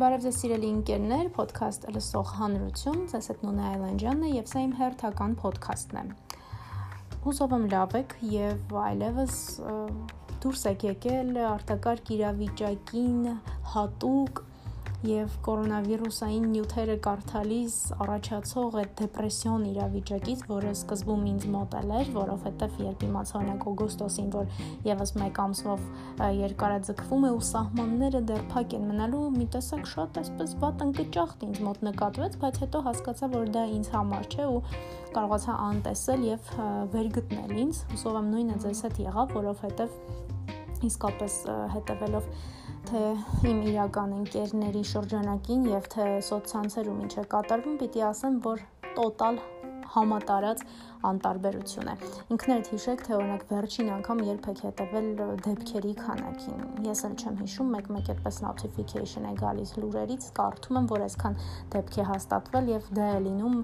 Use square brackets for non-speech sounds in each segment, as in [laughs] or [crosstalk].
Բարև ձեզ սիրելի ընկերներ, ոդքասթ լսող հանրություն, ձեզ հետ Նունե Այլանդյանն է եւ սա իմ հերթական ոդքասթն է։ Հուսով եմ լավ եք եւ այլևս դուրս եք եկել արտակարգ իրավիճակին հատուկ եւ կորոնավիրուսային նյութերը կարդալիս առաջացող այդ դեպրեսիոն իրավիճակից, որը սկզբում ինձ մոտել էր, որովհետեւ երբ իմացա օրինակ օգոստոսին, որ եւս 1 ամսով երկարաձգվում է ու սահմանները դեռ փակ են մնալու, մի տեսակ շատ այսպես վատ ընկճախտ ինձ մոտ նկատվեց, բայց հետո հասկացա, որ դա ինձ համար չէ ու կարողացա անտեսել եւ վերգտնել ինձ։ Հուսով եմ նույնը ձեզ հետ եղավ, որովհետեւ իսկապես հետևելով թե իմ իրական ընկերների շրջանակին եւ թե սոցցանցերում ինչ է կատարվում, պիտի ասեմ, որ տոտալ համատարած անտարբերություն է։ Ինքներդ հիշեք, թե օրինակ վերջին անգամ երբ եք հետևել դեպքերի քանակին։ Ես էլ չեմ հիշում, մեկ-մեկ այդպես notification է գալիս լուրերից, կարդում եմ, որ այսքան դեպք է հաստատվել եւ դա է լինում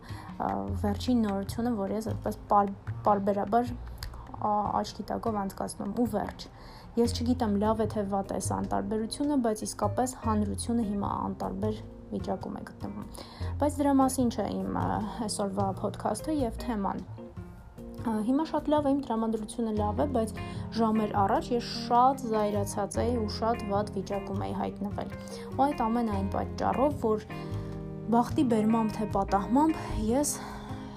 վերջին նորությունը, որ ես այդպես պարբերաբար աչքի տակով անցկացնում ու վերջ։ Ես չգիտեմ լավ է թե վատ է սա անտարբերությունը, բայց իսկապես հանրությունը հիմա անտարբեր վիճակում է գտնվում։ Բայց դրա մասին չէ իմ այսօրվա ոդքասթը եւ թեման։ Հիմա շատ լավ է իմ տրամադրությունը լավ է, բայց ժամեր առաջ ես շատ զայրացած էի ու շատ վատ վիճակում էի հայտնվել։ Ու այդ ամենայն պատճառով, որ բախտի բերմամբ թե պատահմամբ ես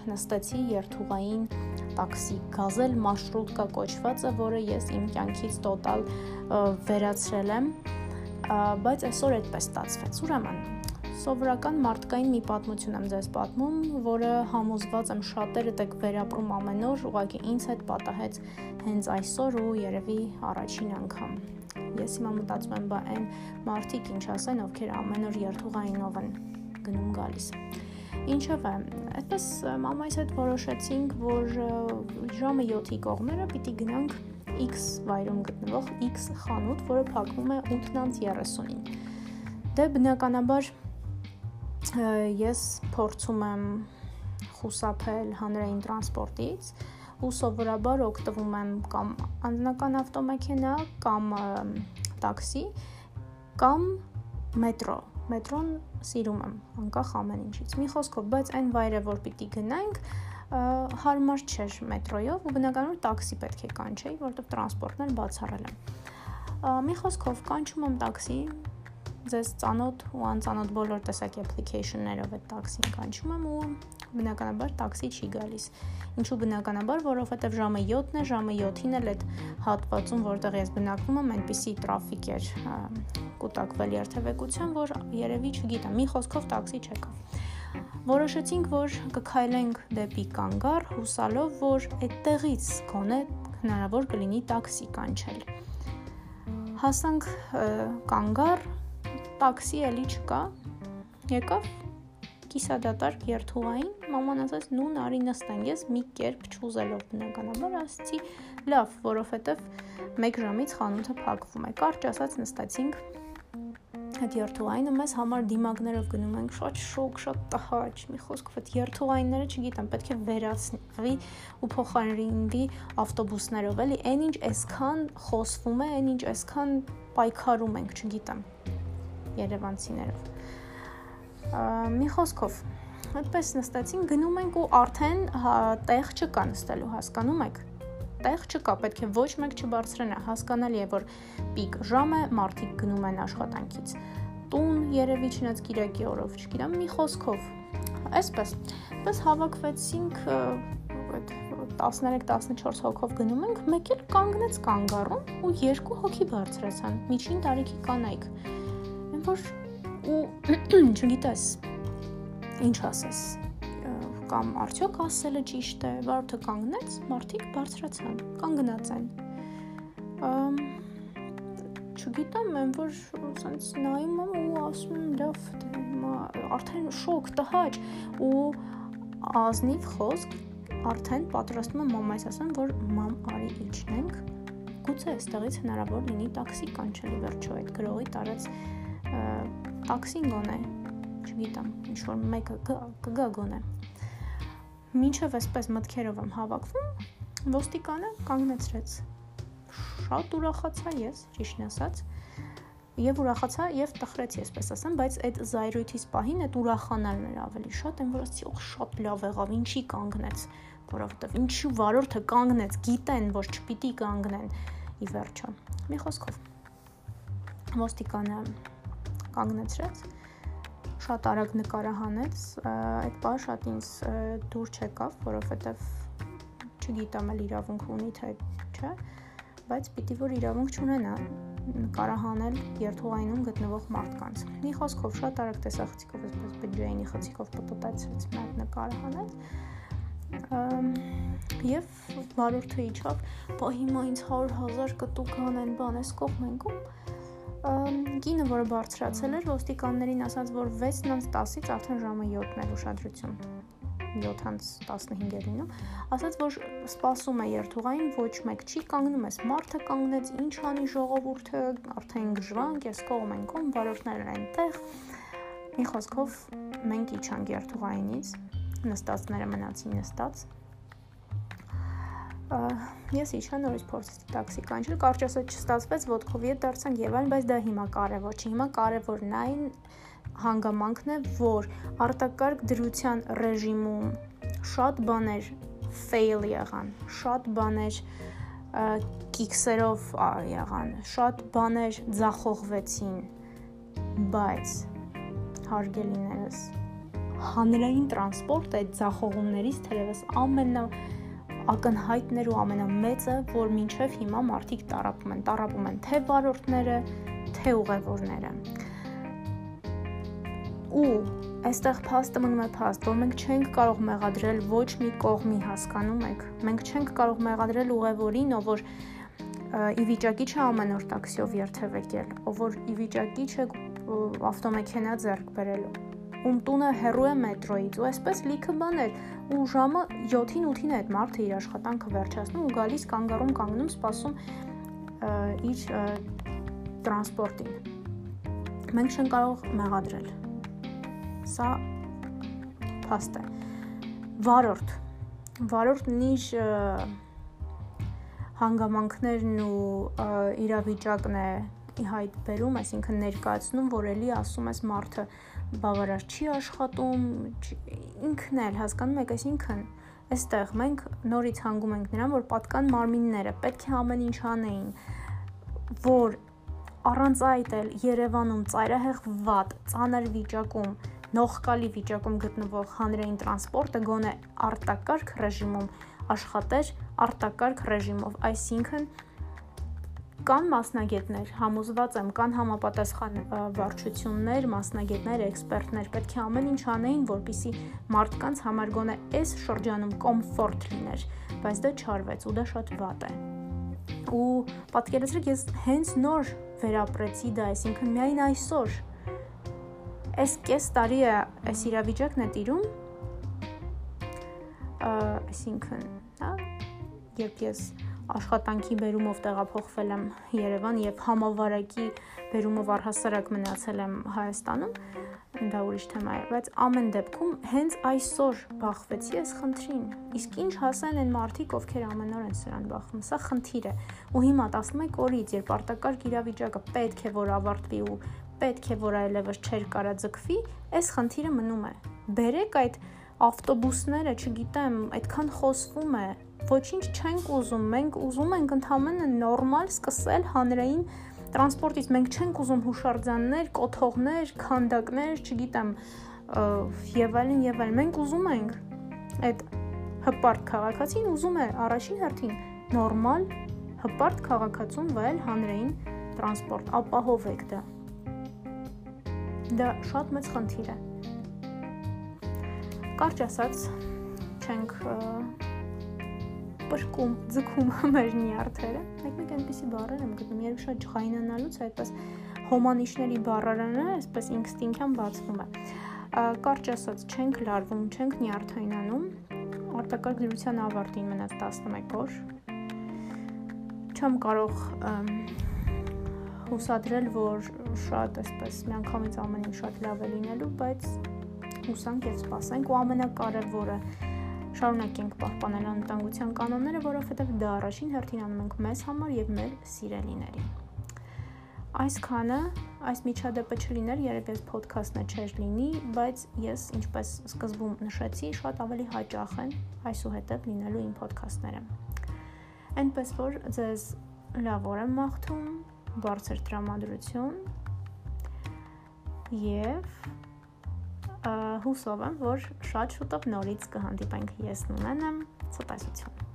նստեցի երթուղային տաքսի գազել մարշրուտկա կոչվածը, որը ես իմ կյանքից տոտալ վերացրել եմ, բայց այսօր այդպես ստացվեց։ Ուրեմն, սովորական մարդկային մի պատմություն եմ ձեզ պատմում, որը համոզված եմ շատերը դեք վերապրում ամեն օր, ուղղակի ինձ հետ պատահեց հենց այսօր ու երևի առաջին անգամ։ Ես հիմա մտածում եմ, բա այն մարդիկ ինչ ասեն, ովքեր ամեն օր երթուղայինով են գնում գալիս։ Ինչով է, այդպես մամայիս հետ որոշեցինք, որ ժամը 7-ի կողմերը պիտի գնանք X վայրում գտնվող X խանութ, որը փակվում է 8:30-ին։ Դե բնականաբար ես փորձում եմ խուսափել հանրային տրանսպորտից ու սովորաբար օգտվում եմ կամ անձնական ավտոմեքենա կամ տաքսի կամ մետրո մետրոն սիրում եմ, անկախ ամեն ինչից։ Մի խոսքով, բայց այն վայրը, որ պիտի գնանք, հարմար չէր մետրոյով ու բնականաբար տաքսի պետք է կանչեի, որովհետև տրանսպորտն էլ բացառել եմ։ Մի խոսքով կանչում եմ տաքսի, ձեզ ծանոթ ու անծանոթ բոլոր տեսակի application-ներով այդ տաքսին կանչում եմ ու բնականաբար տաքսի չի գալիս։ Ինչու բնականաբար, որովհետև ժամը 7-ն է, ժամը 7-ին էլ այդ հատվածում, որտեղ ես բնակվում եմ, այնպիսի տրաֆիկ էր կուտակվել երթևեկության, որ երևի չգիտեմ, մի խոսքով տաքսի չեկավ։ Որոշեցինք, որ կքայլենք դեպի Կանգար, հուսալով, որ այդտեղից գոնե հնարավոր կլինի տաքսի կանչել։ Հասանք Կանգար, տաքսի էլի չկա։ Եկավ կիսադատարկ երթուղային, մաման ասաց՝ «Նու նարի նստենք»։ Ես մի կերպ չուզելով բնականաբար ասացի՝ «Լավ, որովհետև 1 ժամից խանութը փակվում է»։ Կարճ ասած նստեցինք այդ երթուղայինը մեզ համար դիմակներով գնում ենք շատ շոկ, շատ տհաճ, մի խոսքով այդ երթուղայինները, չգիտեմ, պետք է վերացնի ու փոխարինվի ավտոբուսներով, էլի, այնինչ այսքան խոսվում է, այնինչ այսքան պայքարում ենք, չգիտեմ, Երևանցիներով։ Մի խոսքով, այդպես նստեցին, գնում ենք ու արդեն հա, տեղ չկա նստելու, հասկանում եք տեղ չկա, պետք է ոչ մեկ չբարձրանա։ Հասկանալի է, որ պիկ ժամ է, մարդիկ գնում են աշխատանքից։ Տուն երևի չնայած Կիրակի օրով, չգիտեմ, մի խոսքով։ Այսպես, պես հավաքվեցինք այդ 13-14 հոգով գնում ենք, մեկ էլ կանգնեց կանգառում ու երկու հոգի բարձրացան։ Միջին տարիքի կանայք։ Այն որ ու [clears throat] չգիտես ինչ ասես կամ արդյոք ասելը ճիշտ է, վարորդը կանգնեց, մարդիկ բարձրացան, Ամ չգիտեմ, այն որ ասենց նայում եմ ու ասում եմ լավ, դե արդեն շոկ, տհաճ ու ազնիվ խոսք արդեն պատրաստում եմ մամայից ասեմ, որ մամ արի իջնենք։ Գուցե այստեղից հնարավոր լինի տաքսի կանչելի վերջո այդ գրողի տարած տաքսին գոնե, չգիտեմ, ինչ որ մեկը կգա գոնե Մինչև այսպես մտքերով եմ հավաքվում, ոստիկանը կանգնեցրեց։ Շատ ուրախացա ես, ճիշտն ասած։ եւ ուրախացա եւ տխրեցի, այսպես ասեմ, բայց այդ զայրույթից պահին այդ ուրախանալն էր ավելի շատ, այն որ ասի, օ, շատ լավ եղավ, ինչի կանգնեց, որովհետեւ ինչու վարորդը կանգնեց, գիտեն, որ չպիտի կանգնեն ի վերջո։ Մի խոսքով ոստիկանը կանգնեցրեց շատ արագ նկարահանեց այդ բանը շատ ինձ դուր չեկավ որովհետև չգիտեմ էլ իրավունք ունի թե չէ բայց պիտի որ իրավունք չունենա կարահանել երթուղայինում գտնվող մարդկանց։ Մի խոսքով շատ արագ տեսախցիկով այսպես բջջայինի խցիկով պտտեցրեց մեր նկարահանեց եւ վարորդը իջավ, բա հիմա ինձ 100.000 կտուկ անեն, բան էս կողմենքում կինը, որը բարձրացել էր, ոստիկաններին ասաց, որ 6:10-ից արդեն ժամը 7-ն էր ուշադրություն 7-15 է լինում, ասաց, որ սպասում է երթուղային, ոչ մեկ չի կանգնում, էս մարդը կանգնեց, ինչ անի ժողովուրդը, արդեն գժվանք, ես կողմ են կողմ, բարորդներն այնտեղ։ Մի խոսքով մենք իջանք երթուղայինից, նստածները մնացին նստած։ Ես իջա նորից փորձեցի տաքսի կանչել, կարճ ասած չստացվեց, ոդկով ետ դարձանք եւ այլն, բայց դա հիմա կարեւոր չի։ Հիմա կարեւորն այն հանգամանքն է, որ արտակարգ դրության ռեժիմում շատ բաներ fail եղան, շատ բաներ կիքսերով եղան, շատ բաներ ձախողվեցին, բայց հարգելիներս հանրային տրանսպորտը այդ ձախողումներից թերևս ամենա ակնհայտներ ու ամենամեծը, որ մինչև հիմա մարդիկ տարապում են, տարապում են թե վարորդները, թե ուղևորները ու այստեղ փաստը մնում է փաստ, որ մենք չենք կարող մեղադրել ոչ մի կողմի, հասկանում եք։ Մենք չենք կարող մեղադրել ուղևորին, ով որ ի վիճակի չէ ամեն օր տաքսիով երթևեկել, ով որ ի վիճակի չէ ավտոմեքենա ձեռք բերել, ում տունը հեռու է մետրոյից ու այսպես լիքը բաներ ու ժամը 7-ին 8-ին է այդ մարդը իր աշխատանքը վերջացնում ու գալիս կանգառում կանգնում սպասում իր տրանսպորտին մենք չենք կարող մեղադրել Սա փաստ է։ Վարորդ։ Վարորդն իր հանգամանքներն ու իրավիճակն է հայտ բերում, այսինքն ներկայացնում, որ էլի ասում ես մարդը բավարար չի աշխատում, ինքն էլ հասկանում եք, այսինքն այստեղ մենք նորից հանգում ենք նրան, որ պատկան մարմինները պետք է ամեն ինչ անեին, որ առանց այդ էլ Երևանում ծայրահեղ վատ, ծանր վիճակում նողկալի վիճակում գտնվող հանրային տրանսպորտը գոնե արտակարգ ռեժիմում աշխատեր արտակարգ ռեժիմով, այսինքն կան մասնագետներ, համոզված եմ, կան համապատասխան վարչություններ, մասնագետներ, էքսպերտներ, պետք է ամեն ինչ անեին, որպիսի մարդկանց համար գոնե այս շրջանում կոմֆորտ լիներ, բայց դա չարվեց ու դա շատ վատ է։ Ու պատկերացրեք, ես հենց նոր վերապրեցի դա, այսինքն միայն այսօր Այս կես տարի է այս իրավիճակն է տիրում, այսինքն, հա, երբ ես աշխատանքի բերումով տեղափոխվել եմ Երևան եւ համավարակի բերումով առհասարակ մնացել եմ Հայաստանում, դա ուրիշ թեմա է, բայց ամեն դեպքում հենց այսօր բախվեցի այս խնդրին։ Իսկ ինչ հասան են մարդիկ, ովքեր ամեն օր են սրան բախվում։ Սա խնդիր է։ Ու հիմա 11 օրից, երբ արտակարգ իրավիճակը պետք է որ ավարտվի ու պետք է որ այլևս չէր կարա ձգվի, այս խնդիրը մնում է։ Բերեք այդ ավտոբուսները, չգիտեմ, այդքան խոսվում է, ոչինչ չենք ուզում, մենք ուզում ենք ընդհանրապես նորմալ սկսել հանրային տրանսպորտից, մենք չենք ուզում հուշարձաններ, կոթողներ, քանդակներ, չգիտեմ, եւ այլն եւ այլն։ Մենք ուզում ենք այդ հպարտ քաղաքացին ուզում է առաջին հերթին նորմալ հպարտ քաղաքացուն վայել հանրային տրանսպորտ, ապահովեք դա։ Դա շատ մեծ խնդիր է։ Կարճ ասած, չենք բրկում, ձգում [laughs] մեր նյարդերը։ Մեկ-մեկ այնպեսի բառեր եմ գտնում, երբ շատ ջղայնանալուց այդպես հոմանիշների բառարանը այսպես ինստինկտյան բացվում է։ Կարճ ասած, չենք լարվում, չենք նյարդայնանում։ Արտակարգ դրության ավարտին մնաց 11 օր։ Չեմ կարող հուսադրել, որ շատ այսպես միանգամից ամեն ինչ շատ լավ է լինելու, բայց հուսանք եւ սպասենք ու ամենակարևորը շարունակենք պահպանել անվտանգության կանոնները, որովհետեւ դա առաջին հերթին անում ենք մեզ համար եւ մեր սիրելիներին։ Այսքանը, այս միջադեպը չլիներ, երբ ես ոդքասթը չէր լինի, բայց ես, ինչպես սկզբում նշեցի, շատ ավելի հաճախ են այսուհետև լինելու իմ ոդքասթները։ Այնպես որ ձեզ լավ օր եմ մաղթում, բարձր տրամադրություն եւ հուսով եմ, որ շատ շուտով նորից կհանդիպենք ես Նունեն եմ, ցտեսություն։